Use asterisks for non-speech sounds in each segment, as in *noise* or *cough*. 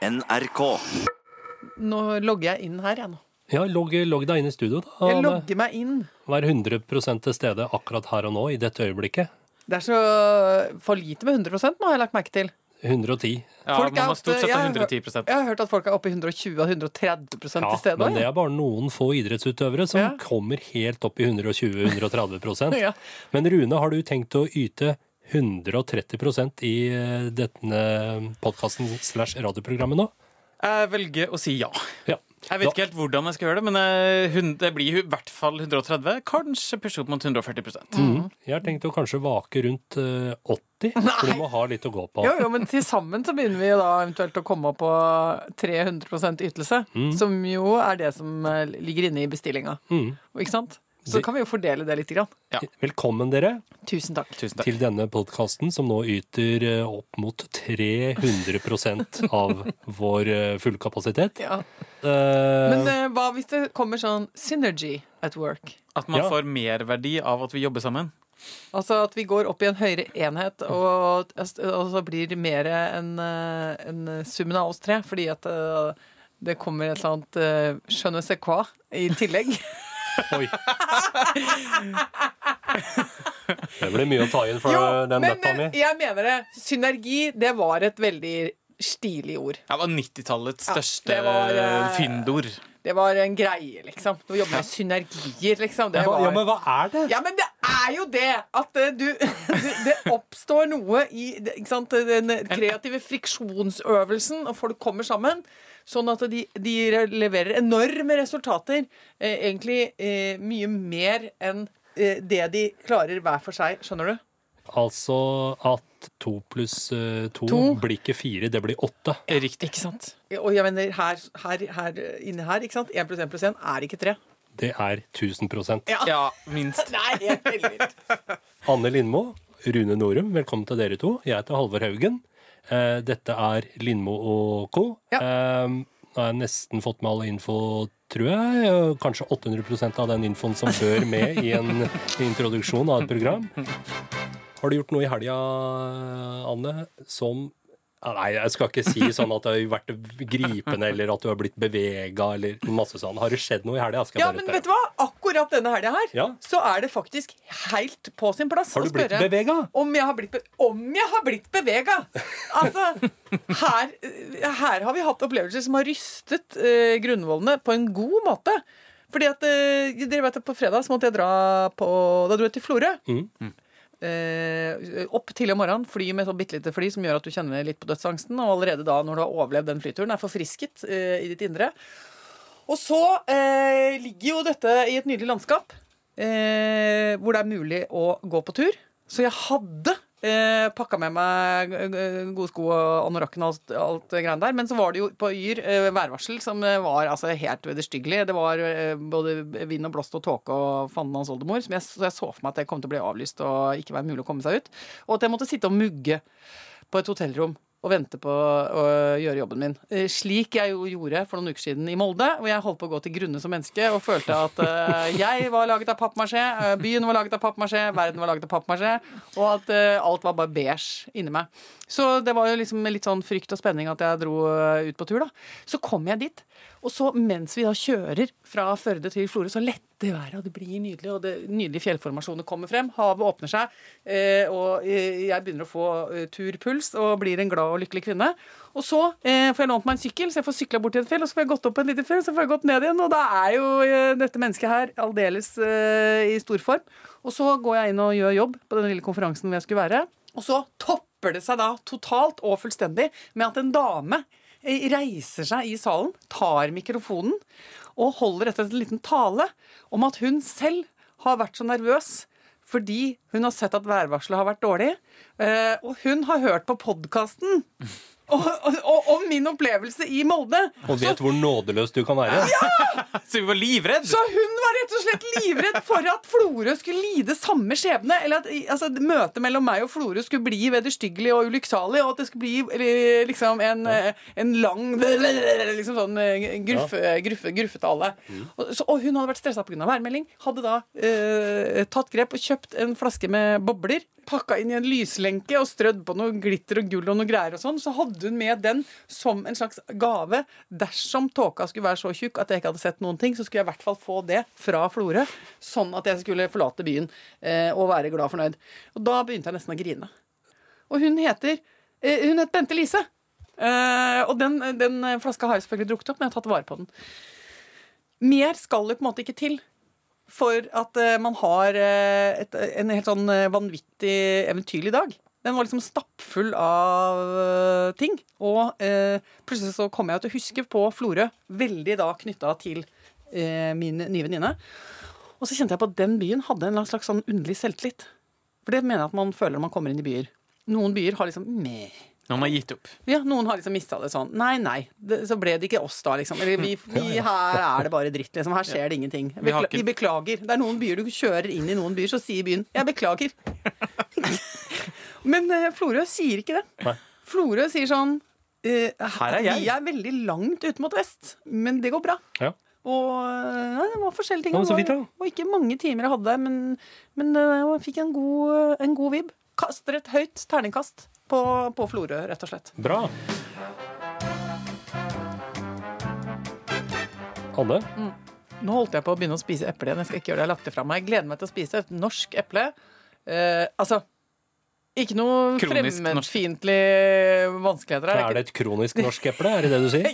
NRK. Nå logger jeg inn her, jeg nå. Ja, logg, logg deg inn i studio, da. Jeg logger meg inn. Vær 100 til stede akkurat her og nå, i dette øyeblikket. Det er så for lite med 100 nå, har jeg lagt merke til. 110. Ja, Folk man har må stort sett jeg ha har 110% Jeg har hørt at folk er oppe i 120 og 130 Ja, til stede. men det er bare noen få idrettsutøvere som Ja. kommer helt opp i 120-130 *laughs* Ja. Men Rune, har du tenkt å yte 130% i eh, denne podkasten slash radioprogrammet nå? Jeg velger å si ja. Ja. Jeg vet ikke helt hvordan jeg skal gjøre det, men eh, det blir i hvert fall 130. Kanskje pushe opp mot 140 Mm. Jeg har tenkt å kanskje vake rundt eh, 80, for du må ha litt å gå på. Jo, jo, men til sammen så begynner vi da eventuelt å komme opp på 300 ytelse. Mm. Som jo er det som eh, ligger inne i bestillinga. Mm. Ikke sant? Så kan vi jo fordele det litt. Grann. Velkommen dere Tusen takk. Tusen takk. til denne podkasten som nå yter eh, opp mot 300% av *laughs* vår fulle fullkapasitet. Ja. Uh, Men uh, hva hvis det kommer sånn synergy at work? At man Ja. får merverdi av at vi jobber sammen. Altså at vi går opp i en høyere enhet, og, og så blir det mer enn en summen av oss tre. Fordi at uh, det kommer et eller annet uh, je ne sais quoi i tillegg. *laughs* Oi. Det blir mye å ta inn for Jo, den men nøtta mi. jeg mener det. Synergi, det var et veldig stilig ord. Det var 90-tallets Ja, største det var, uh, fyndord. Det var en greie, liksom. Du jobber med synergier, liksom. Det Ja, men hva er det? Ja, men det er jo det! At eh, du, *laughs* du Det oppstår noe i ikke sant, den kreative friksjonsøvelsen, og folk kommer sammen. Sånn at de, de leverer enorme resultater. Eh, egentlig eh, mye mer enn eh, det de klarer hver for seg. Skjønner du? Altså at to pluss eh, to, To. blir ikke fire, det blir åtte. Riktig. Ikke sant? Og jeg mener, her, her, her inne her, ikke sant? 1 pluss 1 pluss 1 er ikke 3. Det er 1000 Ja, Ja, minst. *laughs* Vilt. Anne Lindmo, Rune Norum, velkommen til dere to. Jeg heter Halvor Haugen. Eh, dette er Lindmo og co. Ja. Eh, nå har jeg nesten fått med all info, tror jeg. Kanskje 800% av den infoen som bør med i en *laughs* introduksjon av et program. Har du gjort noe i helga, Anne, som Nei, jeg skal ikke si sånn at det har vært gripende, eller at du har blitt bevega, eller masse sånn. Har det skjedd noe i helga? Ja, men vet du hva? Akkurat denne helga her, Ja. så er det faktisk helt på sin plass Har å du blitt spørre bevega? om jeg har blitt, be om jeg har blitt bevega. Altså, her, her har vi hatt opplevelser som har rystet eh, grunnvollene på en god måte. Fordi at, eh, dere vet at På fredag så måtte jeg dra på Da dro jeg til Florø. Mm. Eh, opp tidlig om morgenen, fly med sånn bitte lite fly som gjør at du kjenner litt på dødsangsten. Og allerede da, når du har overlevd den flyturen, er forfrisket eh, i ditt indre. Og så eh, ligger jo dette i et nydelig landskap, eh, hvor det er mulig å gå på tur. Så jeg hadde eh, pakka med meg gode sko og anorakken og alt, alt greiene der. Men så var det jo på Yr eh, værvarsel som eh, var altså helt vederstyggelig. Det var eh, både vind og blåst og tåke og fanden hans oldemor. Som jeg, så jeg så for meg at det kom til å bli avlyst og ikke være mulig å komme seg ut. Og at jeg måtte sitte og mugge på et hotellrom og vente på å gjøre jobben min. Eh, Slik jeg jo gjorde for noen uker siden i Molde, hvor jeg holdt på å gå til grunne som menneske og følte at eh, jeg var laget av pappmasjé, eh, byen var laget av pappmasjé, verden var laget av pappmasjé, og at alt var bare beige inni meg. Så det var jo liksom litt sånn frykt og spenning at jeg dro eh, ut på tur, da. Så kom jeg dit, og så mens vi da kjører fra Førde til Florø, så letter været, og det blir nydelig, og det nydelige fjellformasjoner kommer frem, havet åpner seg, eh, og eh, jeg begynner å få turpuls og blir en glad og lykkelig kvinne. Og så får jeg lånt meg en sykkel, så jeg får sykla bort til et fjell, og så får jeg gått opp en liten fjell, så får jeg gått ned igjen, og da er jo dette mennesket her aldeles i stor form. Og så går jeg inn og gjør jobb på den lille konferansen hvor jeg skulle være, og så topper det seg da totalt og fullstendig med at en dame eh, reiser seg i salen, tar mikrofonen og holder etter en liten tale om at hun selv har vært så nervøs fordi hun har sett at værvarselet har vært dårlig. eh, Og hun har hørt på podkasten og, og, og, om min opplevelse i Molde. Og vet hvor nådeløs du kan være. Ja! Så vi var livredd. Så hun var rett og slett livredd for at Florø skulle lide samme skjebne. Eller at altså, møtet mellom meg og Florø skulle bli vederstyggelig og ulykksalig, og at det skulle bli liksom en, ja. en lang liksom sånn gruffe, ja. gruffe, gruffetale. Og, så, og hun hadde vært stressa pga. værmelding. Hadde da eh, tatt grep og kjøpt en flaske med bobler. Pakka inn i en lyslenke og strødd på noe glitter og gull og noe greier og sånn. Så hadde hun med den som en slags gave. Dersom tåka skulle være så tjukk at jeg ikke hadde sett noen ting, så skulle jeg i hvert fall få det fra Florø, sånn at jeg skulle forlate byen eh, og være glad og fornøyd. Og da begynte jeg nesten å grine. Og hun heter eh, Hun het Bente Lise. Eh, og den, den flaska har jeg selvfølgelig drukket opp, men jeg har tatt vare på den. Mer skal det på en måte ikke til for at eh, man har eh, et, en helt sånn eh, vanvittig eventyrlig dag. Den var liksom stappfull av eh, ting. Og eh, plutselig så kom jeg til å huske på Florø, veldig da knytta til eh, min nye venninne. Og så kjente jeg på at den byen hadde en slags sånn underlig selvtillit. For det mener jeg at man føler når man kommer inn i byer. Noen byer har liksom meh. Noen har gitt opp. Ja, noen har liksom mista det sånn. Nei, nei. Det, så ble det ikke oss da, liksom. Eller vi, vi, *laughs* her er det bare dritt, liksom. Her skjer det ingenting. Bekla vi beklager. Det er noen byer du kjører inn i noen byer, så sier byen 'jeg beklager'. *laughs* Men uh, Florø sier ikke det. Nei. Florø sier sånn uh, Her er jeg. Vi er veldig langt ute mot vest, men det går bra. Ja. Og ja, det var forskjellige ting. Det var, da. og ikke mange timer jeg hadde, men, men eh, jeg fikk en god, en god vib. Kaster et høyt terningkast på, på Florø, rett og slett. Bra. Anne, Nå holdt jeg på å begynne å spise eple igjen. Jeg skal ikke gjøre det. Jeg har lagt det fra meg. Jeg gleder meg til å spise et norsk eple. Eh, altså ikke noe fremmedfiendtlige vanskeligheter her. er det et kronisk norsk eple? Er det det du sier?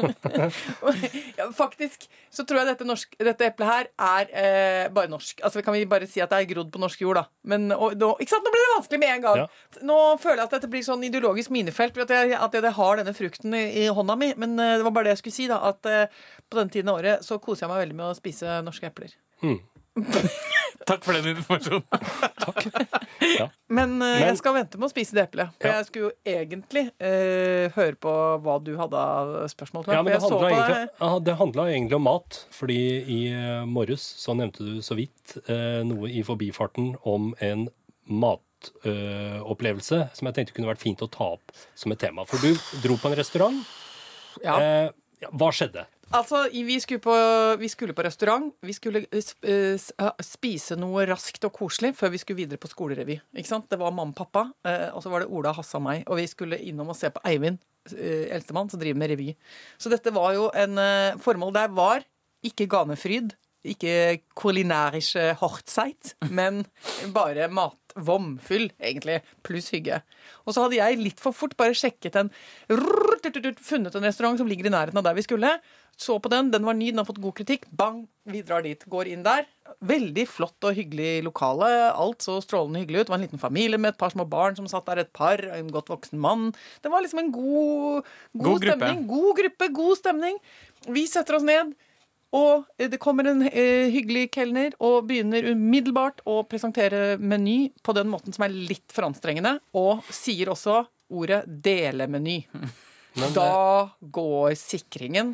*laughs* ja, faktisk så tror jeg dette, norsk, dette eplet her er eh, bare norsk. Altså Kan vi bare si at det er grodd på norsk jord, da. Men og, nå, ikke sant? nå blir det vanskelig med en gang. Ja. Nå føler jeg at dette blir sånn ideologisk minefelt at jeg, at jeg har denne frukten i, i hånda mi. Men eh, det var bare det jeg skulle si, da. At eh, på denne tiden av året så koser jeg meg veldig med å spise norske epler. *laughs* Takk for den informasjonen. *laughs* Men, eh, Men- jeg skal vente med å spise det eplet. For Ja. jeg skulle jo egentlig uh, høre på hva du hadde av spørsmål. Ja, det handla egentlig, det egentlig om mat. Fordi i uh, morges så nevnte du så vidt eh, noe i forbifarten om en matopplevelse som jeg tenkte kunne vært fint å ta opp som et tema. For du dro på en restaurant. ja. Eh, ja, hva skjedde? Altså, vi skulle, på, vi skulle på restaurant. Vi skulle eh, eh, spise noe raskt og koselig før vi skulle videre på skolerevy. Ikke sant? Det var mamma og pappa, eh, og så var det Ola, Hasse og meg. Og vi skulle innom og se på Eivind, eldstemann, som driver med revy. Så dette var jo en Formål der var ikke ganefryd, ikke kulinærische Hochzeit, men bare matvomfyll, egentlig, pluss hygge. Og så hadde jeg litt for fort bare sjekket en Funnet en restaurant som ligger i nærheten av der vi skulle. Så på den, den var ny, den har fått god kritikk. Bang! Vi drar dit. Går inn der. Veldig flott og hyggelig lokale. Alt så strålende hyggelig ut. Det var en liten familie med et par små barn som satt der. Et par, en godt voksen mann. Det var liksom en god, god, God stemning. God gruppe, god stemning. Vi setter oss ned. Og det kommer en eh, hyggelig kelner og begynner umiddelbart å presentere meny på den måten som er litt for anstrengende, og sier også ordet delemeny. Men, Da går sikringen.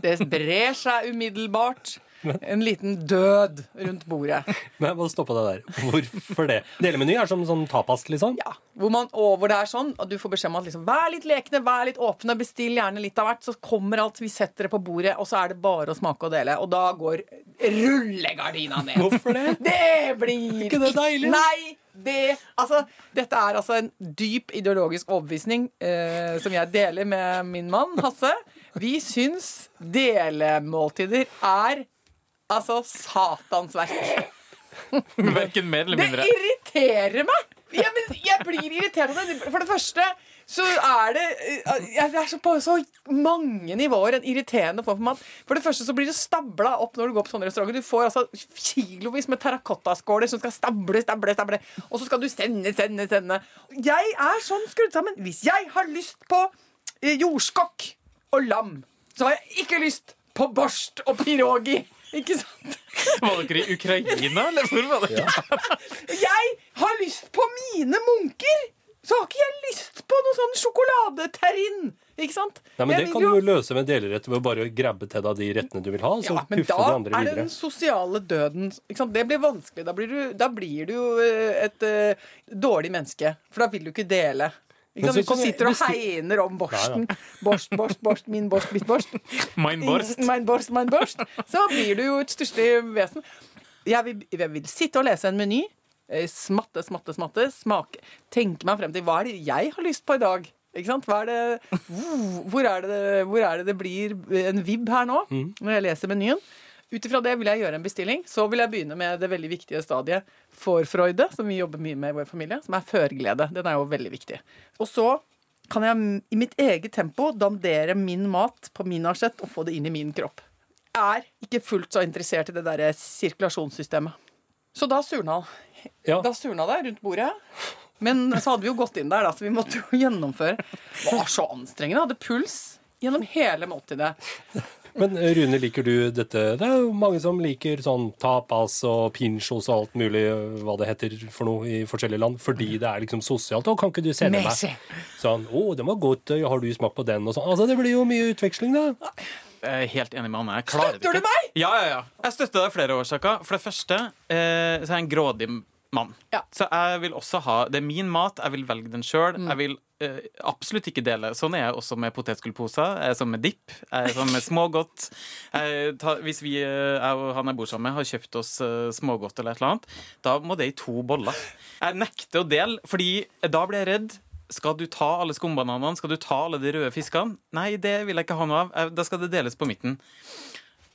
Det brer seg umiddelbart. En liten død rundt bordet. *laughs* Men jeg må stoppe deg der. Hvorfor det? Delemeny er som sånn tapas, liksom? Ja, hvor, man, og hvor det er sånn at du får beskjed om at liksom, vær litt lekne, vær litt åpne, bestill gjerne litt av hvert, så kommer alt, vi setter det på bordet, og så er det bare å smake og dele. Og da går rullegardina ned. Hvorfor det? Det blir ikke det deilig? Nei! Det, altså, dette er altså en dyp ideologisk overbevisning eh, som jeg deler med min mann Hasse. Vi syns delemåltider er altså satans verk. *laughs* Verken mer eller mindre. Det irriterer meg! Jeg, men jeg blir irritert av det. For det første så er det eh, Det er så på så mange nivåer en irriterende form for mat. For det første så blir det stabla opp når du går på sånne restauranter. Du får altså kilovis med terrakottaskåler som skal stable, stable, stable. Og så skal du sende, sende, sende. Jeg er sånn skrudd sammen. Hvis jeg har lyst på eh, jordskokk og lam, så har jeg ikke lyst på borst og pirogi. Ikke sant? Var dere i Ukraina, eller hvor var dere? Jeg har lyst på mine munker! Så har ikke jeg lyst på noe sånn sjokoladeterrin. Ikke sant? Nei, men Jeg Det kan jo- du jo løse med delerett ved å bare grabbe til deg de rettene du vil ha. Så ja, men da de andre er det videre. den sosiale døden ikke sant? Det blir vanskelig. Da blir, du, da blir du eh, et uh, dårlig menneske. For da vil du ikke dele. Ikke sant? Hvis du sitter og hegner om borsten. Borst, borst, borst, min borst, mitt borst. *laughs* Mein Borst. Mein borst, mein borst. Så blir du jo et stusslig vesen. Jeg vil, jeg vil sitte og lese en meny. eh, Smatte, smatte, smatte. Smake. Tenke meg frem til hva er det jeg har lyst på i dag. Ikke sant? Er det, *laughs* hvor, er det, hvor er det det blir en vib her nå, når jeg leser menyen? Ut ifra det vil jeg gjøre en bestilling. Så vil jeg begynne med det veldig viktige stadiet for Freude, som vi jobber mye med i vår familie, som er førglede. Den er jo veldig viktig. Og så kan jeg i mitt eget tempo dandere min mat på min asjett og få det inn i min kropp. Jeg er ikke fullt så interessert i det derre sirkulasjonssystemet. Så da surna Ja. Da surna det rundt bordet. Men så hadde vi jo gått inn der, da, så vi måtte jo gjennomføre. Det var så anstrengende. Jeg hadde puls gjennom hele måltidet. Men eh, Rune, liker du dette? Det er jo mange som liker sånn tapas og pinchos og alt mulig, eh, hva det heter for noe i forskjellige land, fordi det er liksom sosialt. Og kan ikke du sende Messi. meg sånn Å, den var godt, har du smakt på den? Og sånn. Altså, det blir jo mye utveksling, da. Jeg er helt enig med Anne. Jeg Støtter du meg? Ja, ja, ja. Jeg støtter deg av flere årsaker. For det første eh, så er jeg en grådig mann. Ja. Så jeg vil også ha Det er min mat, jeg vil velge den sjøl. Mm. Jeg vil eh, absolutt ikke dele. Sånn er jeg også med potetgullposer. Jeg er sånn med dipp. Jeg er sånn med smågodt. Jeg tar, hvis vi, eh, jeg og han jeg bor sammen med, har kjøpt oss eh, smågodt eller et eller annet, da må det i to boller. Jeg nekter å dele, fordi da blir jeg redd. Skal du ta alle skumbananene? Skal du ta alle de røde fiskene? Nei, det vil jeg ikke ha noe av. Da skal det deles på midten.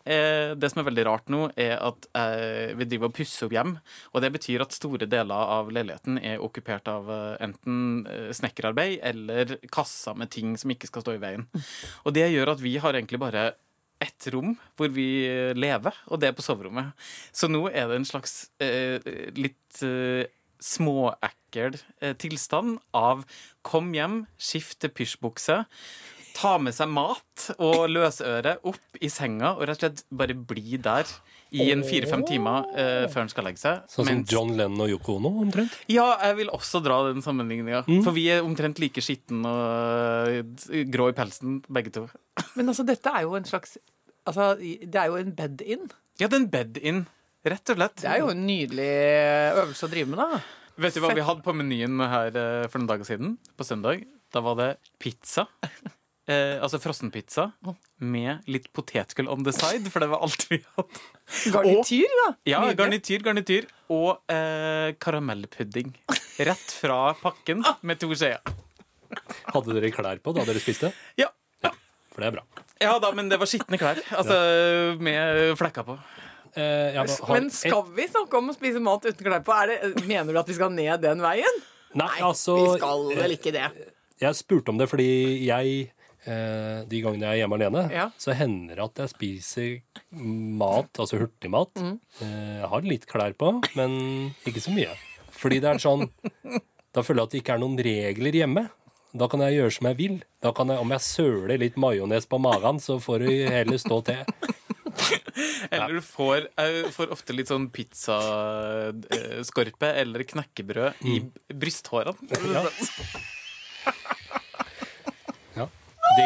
Eh, det som er veldig rart nå, er at eh, vi driver og pusser opp hjem. Og det betyr at store deler av leiligheten er okkupert av eh, enten eh, snekkerarbeid eller kasser med ting som ikke skal stå i veien. Og det gjør at vi har egentlig bare ett rom hvor vi lever, og det er på soverommet. Så nå er det en slags eh, litt eh, småekkel eh, tilstand av kom hjem, skifte pysjbukse, ta med seg mat og løsøre opp i senga og rett og slett bare bli der i en fire-fem timer uh, før han skal legge seg. Sånn som Mens- John Lennon og Yoko Ono, omtrent. ja, jeg vil også dra den sammenligninga. Mm. For vi er omtrent like skitten og eh, grå i pelsen, begge to. *laughs* Men altså, dette er jo en slags Altså, det er jo en bed-in. Ja, det er en bed-in, rett og slett. Det er jo en nydelig øvelse å drive med, da. Vet du hva vi hadde på menyen her eh, for noen dager siden? På søndag. Da var det pizza. *laughs* Eh, altså frossenpizza med litt potetgull on the side, for det var alt vi hadde. Garnityr, da. Ja, garnityr, garnityr. Og eh, karamellpudding. Rett fra pakken med to skjeer. Hadde dere klær på da dere spiste? Ja. For det er bra. ja da, men det var skitne klær. Altså med flekker på. Eh, har Men skal vi snakke om å spise mat uten klær på? Er det, mener du at vi skal ned den veien? Nei, altså vi skal vel ikke det. Jeg spurte om det fordi jeg eh, De gangene jeg er hjemme alene, Ja. så hender det at jeg spiser mat, altså hurtigmat. Mm. Eh, jeg har litt klær på, men ikke så mye. Fordi det er sånn Da føler jeg at det ikke er noen regler hjemme. Da kan jeg gjøre som jeg vil. Da kan jeg, Om jeg søler litt majones på magen, så får du heller stå til. *laughs* Eller du får, jeg får ofte litt sånn pizzaskorpe eller knekkebrød i brysthårene. Ja. *laughs* Det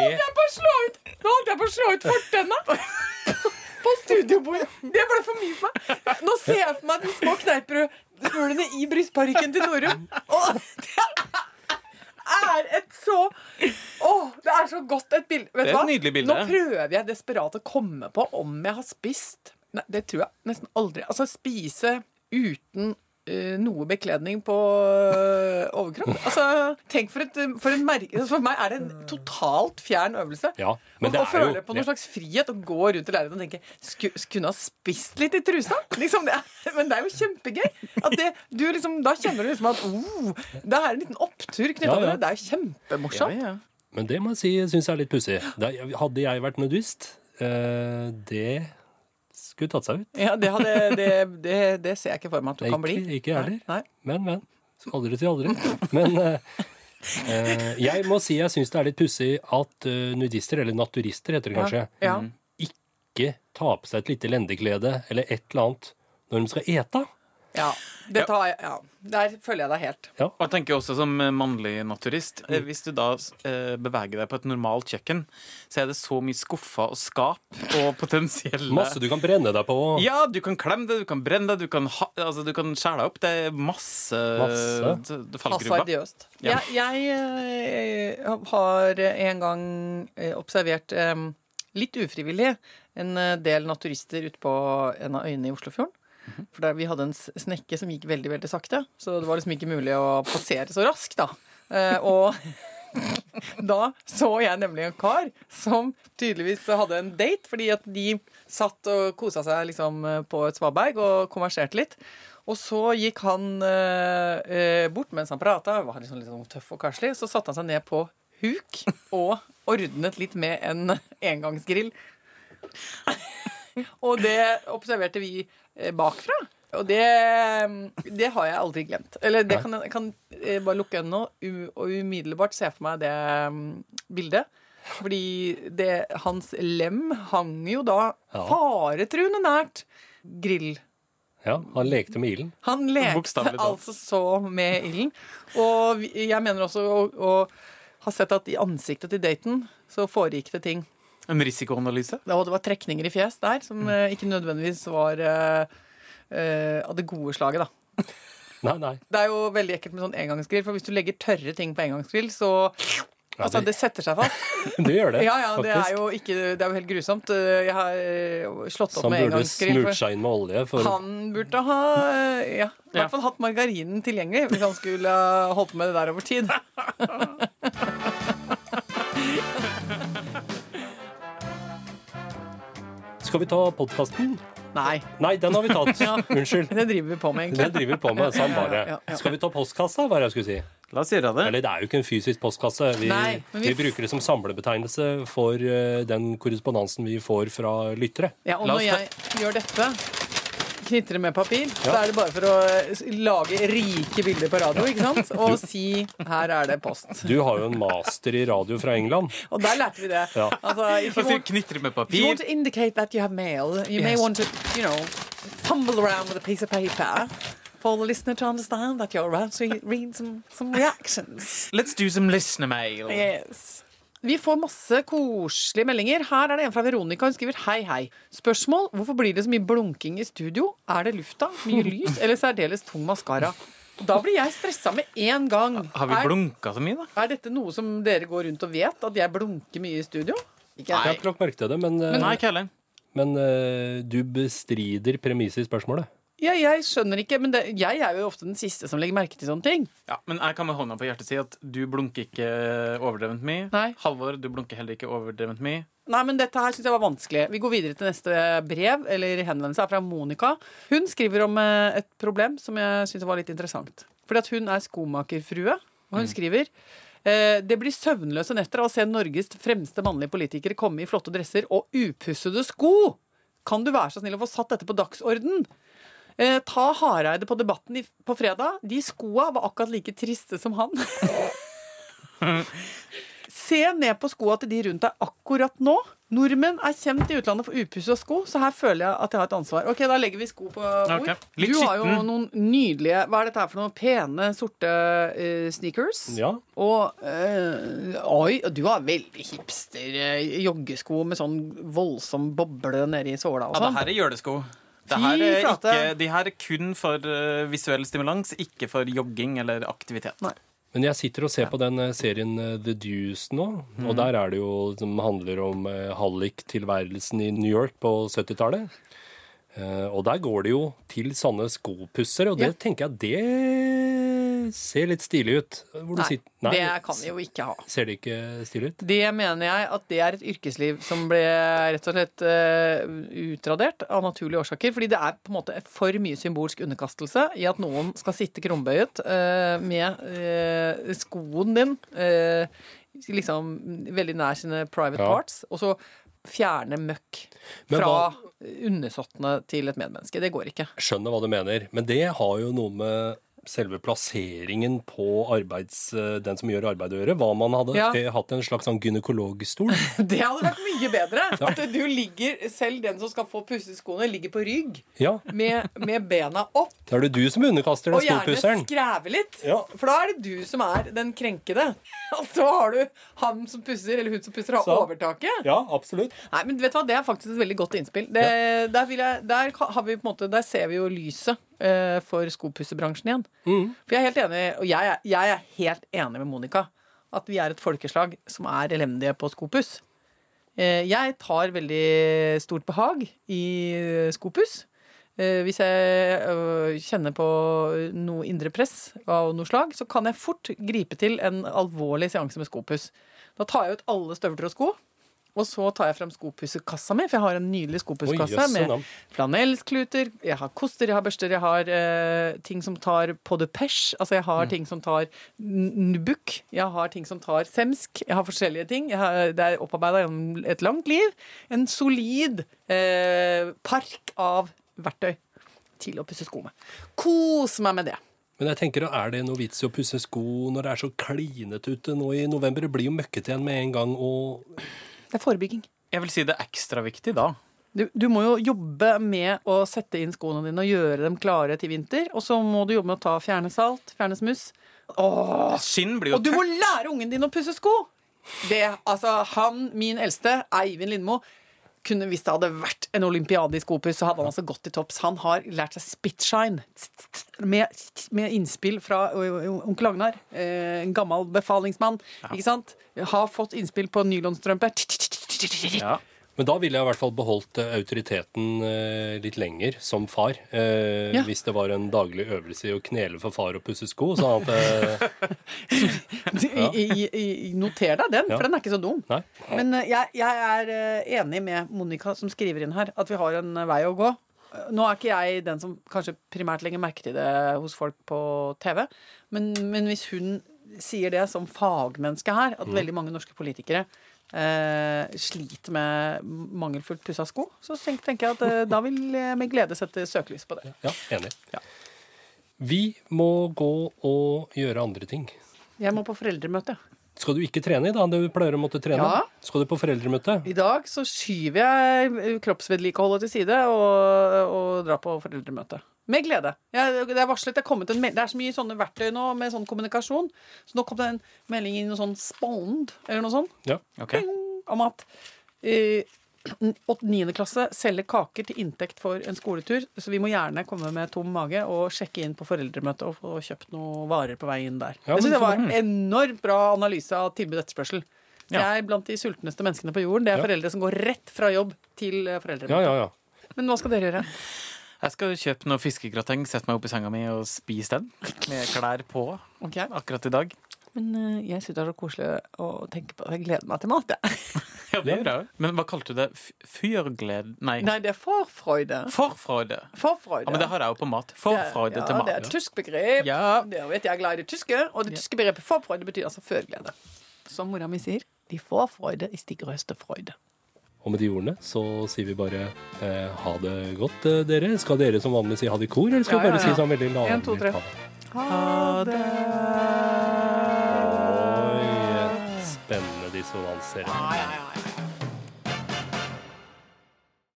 ut Nå holdt jeg på å slå ut fortenna *laughs* på studiobordet. Det ble for mye for meg. Nå ser jeg for meg de små kneippbrødhulene i brystparykken til Norum. Og det er et så Å, det er så godt et bilde. Vet Det er et nydelig bilde. Nå prøver jeg desperat å komme på om jeg har spist Nei, det tror jeg nesten aldri. Altså spise uten noe bekledning på eh, overkropp. Altså, tenk for et, for en merke altså, For meg er det en totalt fjern øvelse. Ja, men Å det å føle jo på noen slags frihet og gå rundt i leiligheten og tenke "Sku- Skulle ha spist litt i trusa? Liksom, det er, men det er jo kjempegøy. At det, du liksom, da kjenner du liksom at oh, det er en liten opptur knytta Ja, til det. Det er jo kjempemorsomt. Ja, ja. Men det må jeg si syns jeg er litt pussig. Hadde jeg vært nudist, eh, det skulle tatt seg ut. Ja, det, hadde, det, det, det ser jeg ikke for meg at du kan bli. ikke- jeg heller. Men, Men. Aldri si aldri. Men uh, eh, jeg må si jeg syns det er litt pussig at uh, nudister, eller naturister heter det kanskje, Ja. ikke tar på seg et lite lendeklede eller et eller annet når de skal ete. Ja, det tar ja. Der følger jeg deg helt. Og jeg tenker også som mannlig naturist eh, Hvis du da eh, beveger deg på et normalt kjøkken, så er det så mye skuffer og skap og *laughs* potensielle Masse du kan brenne deg på. Ja, du kan klemme det, du kan brenne det, du kan, ha, altså, du kan skjære deg opp. Det er masse, Masse. Hasardiøst. Ja. Jeg, jeg eh, har en gang eh, observert eh, litt ufrivillig en eh, del naturister ute på en av øyene i Oslofjorden. For der vi hadde en snekke som gikk veldig veldig sakte, så det var liksom ikke mulig å passere så raskt. da. Eh, og *laughs* Da så jeg nemlig en kar som tydeligvis hadde en date, fordi at de satt og kosa seg liksom på et svaberg og konverserte litt. Og så gikk han eh, eh, bort mens han prata, var liksom litt sånn tøff og karslig. Så satte han seg ned på huk og ordnet litt med en engangsgrill. *laughs* og det observerte vi eh, bakfra. Og det, det har jeg aldri glemt. Eller det kan jeg kan eh, bare lukke øynene nå og umiddelbart se for meg det mm, bildet. Fordi det, hans lem hang jo da Ja. faretruende nært grill. Ja, han lekte med ilden. Han lekte altså så med ilden. Og jeg mener også å, å ha sett at i ansiktet til daten så foregikk det ting. En risikoanalyse. Det var trekninger i fjes der som Mm. eh, ikke nødvendigvis var uh, av det gode slaget, da. *laughs* Nei, nei. Det er jo veldig ekkelt med sånn engangsgrill, for hvis du legger tørre ting på engangsgrill, så Altså, det- det setter seg fast. *laughs* Det gjør det, Ja, ja, det faktisk. er jo ikke Det er jo helt grusomt. Jeg har slått opp Som med burde smurt seg inn med olje. For Han burde ha ja, i hvert fall hatt margarinen tilgjengelig hvis han skulle holdt på med det der over tid. *laughs* Skal vi ta podkasten? Nei, Nei, den har vi tatt. *laughs* Ja. Unnskyld. det driver vi på med, egentlig. Det driver vi på med. Sånn bare. Ja, ja, ja. Skal vi ta postkassa, hva er det jeg skulle si? La oss gjøre det. Eller det er jo ikke en fysisk postkasse. Vi, Nei, vi... vi- bruker det som samlebetegnelse for uh, den korrespondansen vi får fra lyttere. Ja, og når jeg gjør dette, knitrer med papir, så er det bare for å eh, lage rike bilder på radio, ikke sant? *laughs* Og si 'her er det post'. Du har jo en master i radio fra England. *laughs* Og der lærte vi det. Ja. Altså, if you want, knitre med if you papir. want to indicate that you have mail, you may want to, you know, fumble around with a piece of paper for the listener to understand that you're about to read some, some reactions. Let's do some listener mail. Yes. Vi får masse koselige meldinger. Her er det en fra Veronica. Hun skriver hei, hei. Spørsmål hvorfor blir det så mye blunking i studio? Er det lufta, mye lys eller særdeles tung maskara? Da blir jeg stressa med en gang. Har vi er, blunka så mye, da? er dette noe som dere går rundt og vet? At jeg blunker mye i studio? Ikke Jeg Nei. jeg. ikke lagt merke til det, men, eh, Nei, ikke heller. men uh, du bestrider premisset i spørsmålet. Ja, jeg skjønner ikke, men det, jeg er jo ofte den siste som legger merke til sånne ting. Ja, men jeg kan med hånda på hjertet si at du blunker ikke overdrevent mye. Nei. Halvor, du blunker heller ikke overdrevent mye. Nei, men dette her synes jeg var vanskelig. Vi går videre til neste brev, eller henvendelse, er fra Monica. Hun skriver om eh, et problem som jeg synes var litt interessant. Fordi at hun er skomakerfrue, og hun skriver eh, det blir søvnløse netter av å se Norges fremste mannlige politikere komme i flotte dresser og upussede sko. Kan du være så snill å få satt dette på dagsorden? Eh, ta Hareide på Debatten i, på fredag. De skoa var akkurat like triste som han. *laughs* Se ned på skoa til de rundt deg akkurat nå. Nordmenn er kjent i utlandet for upussa sko, så her føler jeg at jeg har et ansvar. Ok, Da legger vi sko på bord. Okay. litt Du har jo noen nydelige Hva er dette her for noen Pene, sorte uh, sneakers. Ja, Og uh, Oi, du har veldig hipster uh, joggesko med sånn voldsom boble nedi såla og Ja, det her er gjølesko. Det her er ikke, de her er kun for eh, visuell stimulans, ikke for jogging eller aktivitet. Nei. Men jeg sitter og ser på den eh, serien eh, The Deuce nå, og der er det jo som handler om halliktilværelsen i New York på 70-tallet. Eh, og der går det jo til sånne skopusser, og det Ja. tenker jeg det ser litt stilig ut. Nei, sitter- Nei, det kan vi jo ikke ha. Ser det ikke stilig ut? Det mener jeg at det er et yrkesliv som ble rett og slett uh, utradert av naturlige årsaker. Fordi det er på en måte for mye symbolsk underkastelse i at noen skal sitte krumbøyet uh, med uh, skoen din liksom veldig nær sine private Ja. parts, og så fjerne møkk fra undersåttene til et medmenneske. Det går ikke. Skjønner hva du mener, men det har jo noe med selve plasseringen på arbeids, eh, den som gjør arbeidet å gjøre. Hva man hadde Ja. eh, hatt en slags sånn gynekologstol. *laughs* Det hadde vært mye bedre. At du ligger, selv den som skal få pusset skoene, ligger på rygg Ja, med, med bena opp. da er det du som underkaster Og gjerne skreve litt. Ja. For da er det du som er den krenkede. *laughs* Og så har du han som pusser, eller hun som pusser, har Så. overtaket. Ja, absolutt. Nei, men vet du hva, Det er faktisk et veldig godt innspill. Det, der, jeg, der, har vi på en måte, der ser vi jo lyset eh, for skopussebransjen igjen. Mm. For jeg er helt enig, og jeg, jeg er helt enig med Monica, at vi er et folkeslag som er elendige på skopuss. Uh, jeg tar veldig stort behag i skopuss. Uh, hvis jeg kjenner på noe indre press av noe slag, så kan jeg fort gripe til en alvorlig seanse med skopuss. Da tar jeg ut alle støvler og sko. Og så tar jeg frem skopussekassa mi, for jeg har en nydelig skopusskasse med flanellskluter, jeg har koster, jeg har børster, jeg har uh, ting som tar på de peche, altså jeg Mm. har ting som tar nubuk, jeg har ting som tar semsk, jeg har forskjellige ting. Har, det er opparbeida gjennom et langt liv. En solid uh, park av verktøy til å pusse sko med. Kos meg med det. Men jeg tenker, er det noe vits i å pusse sko når det er så klinete ute nå i november? Det blir jo møkkete igjen med en gang, og Det er forebygging. Jeg vil si det er ekstra viktig da. Du, du må jo jobbe med å sette inn skoene dine og gjøre dem klare til vinter. Og så må du jobbe med å ta fjerne salt, fjerne smuss. Åh, Skinn blir jo Og du må lære ungen din å pusse sko! Det, altså, han, min eldste, Eivind Lindmo, kunne Hvis det hadde vært en olympiade i skopuss, så hadde han altså gått til topps. Han har lært seg spitshine med, med innspill fra onkel Agnar. En gammel befalingsmann. Ikke sant? Har fått innspill på nylonstrømpe. Ja. Men da ville jeg i hvert fall beholdt eh, autoriteten eh, litt lenger som far. Eh, Ja. Hvis det var en daglig øvelse i å knele for far og pusse sko. Sånn at eh, *laughs* I, i, i, noter deg den, Ja. for den er ikke så dum. Nei. Men eh, jeg, jeg er enig med Monica som skriver inn her, at vi har en vei å gå. Nå er ikke jeg den som kanskje primært legger merke til det hos folk på TV, men, men hvis hun sier det som fagmenneske her, at veldig mange norske politikere eh, sliter med mangelfullt pussa sko, så tenk, tenker jeg at eh, da vil jeg med glede sette søkelys på det. Ja, enig. Vi må gå og gjøre andre ting. Jeg må på foreldremøte. Skal du ikke trene i dag? Du pleier å måtte trene. Ja. Skal du på foreldremøte? I dag så skyver jeg kroppsvedlikeholdet til side og, og drar på foreldremøte. Med glede. Jeg, det er varslet, det er kommet en, mel- det er så mye sånne verktøy nå med sånn kommunikasjon. Så nå kom det en melding inn noe sånn spond, eller noe sånt, Ja. Ok. Om at eh, 8.-9. klasse selger kaker til inntekt for en skoletur. Så vi må gjerne komme med tom mage og sjekke inn på foreldremøtet og få kjøpt noen varer på vei inn der. Ja, jeg synes det var en enormt bra analyse av tilbud og etterspørsel. Ja. Jeg er blant de sultneste menneskene på jorden. Det er Ja. foreldre som går rett fra jobb til eh, ja, foreldremøte. ja, ja. Men hva skal dere gjøre? Jeg skal kjøpe noe fiskegrateng, sette meg opp i senga mi og spise den. Med klær på okay. akkurat i dag. Men eh, jeg syns det er så koselig å tenke på Jeg gleder meg til mat, jeg. *laughs* Ja, det gjør. Men hva kalte du det? Fyrgled... Nei. Nei, det er forfreude. Forfreude. Forfreude. Ja, men det har jeg jo på mat. Forfreude ja, til Det er et tysk begrep. Ja. Det vet jeg er glad i det tyske. Og det tyske begrepet forfreude betyr altså førglede. Som mora mi sier, de forfreude ist die grøste freude. Og med de ordene så sier vi bare eh, ha det godt, eh, dere. Skal dere som vanlig si ha det i kor, eller skal Ja, vi ja, bare ja. si sånn veldig to, ha det? Oi, spennende. Ja, ja, ja, ja.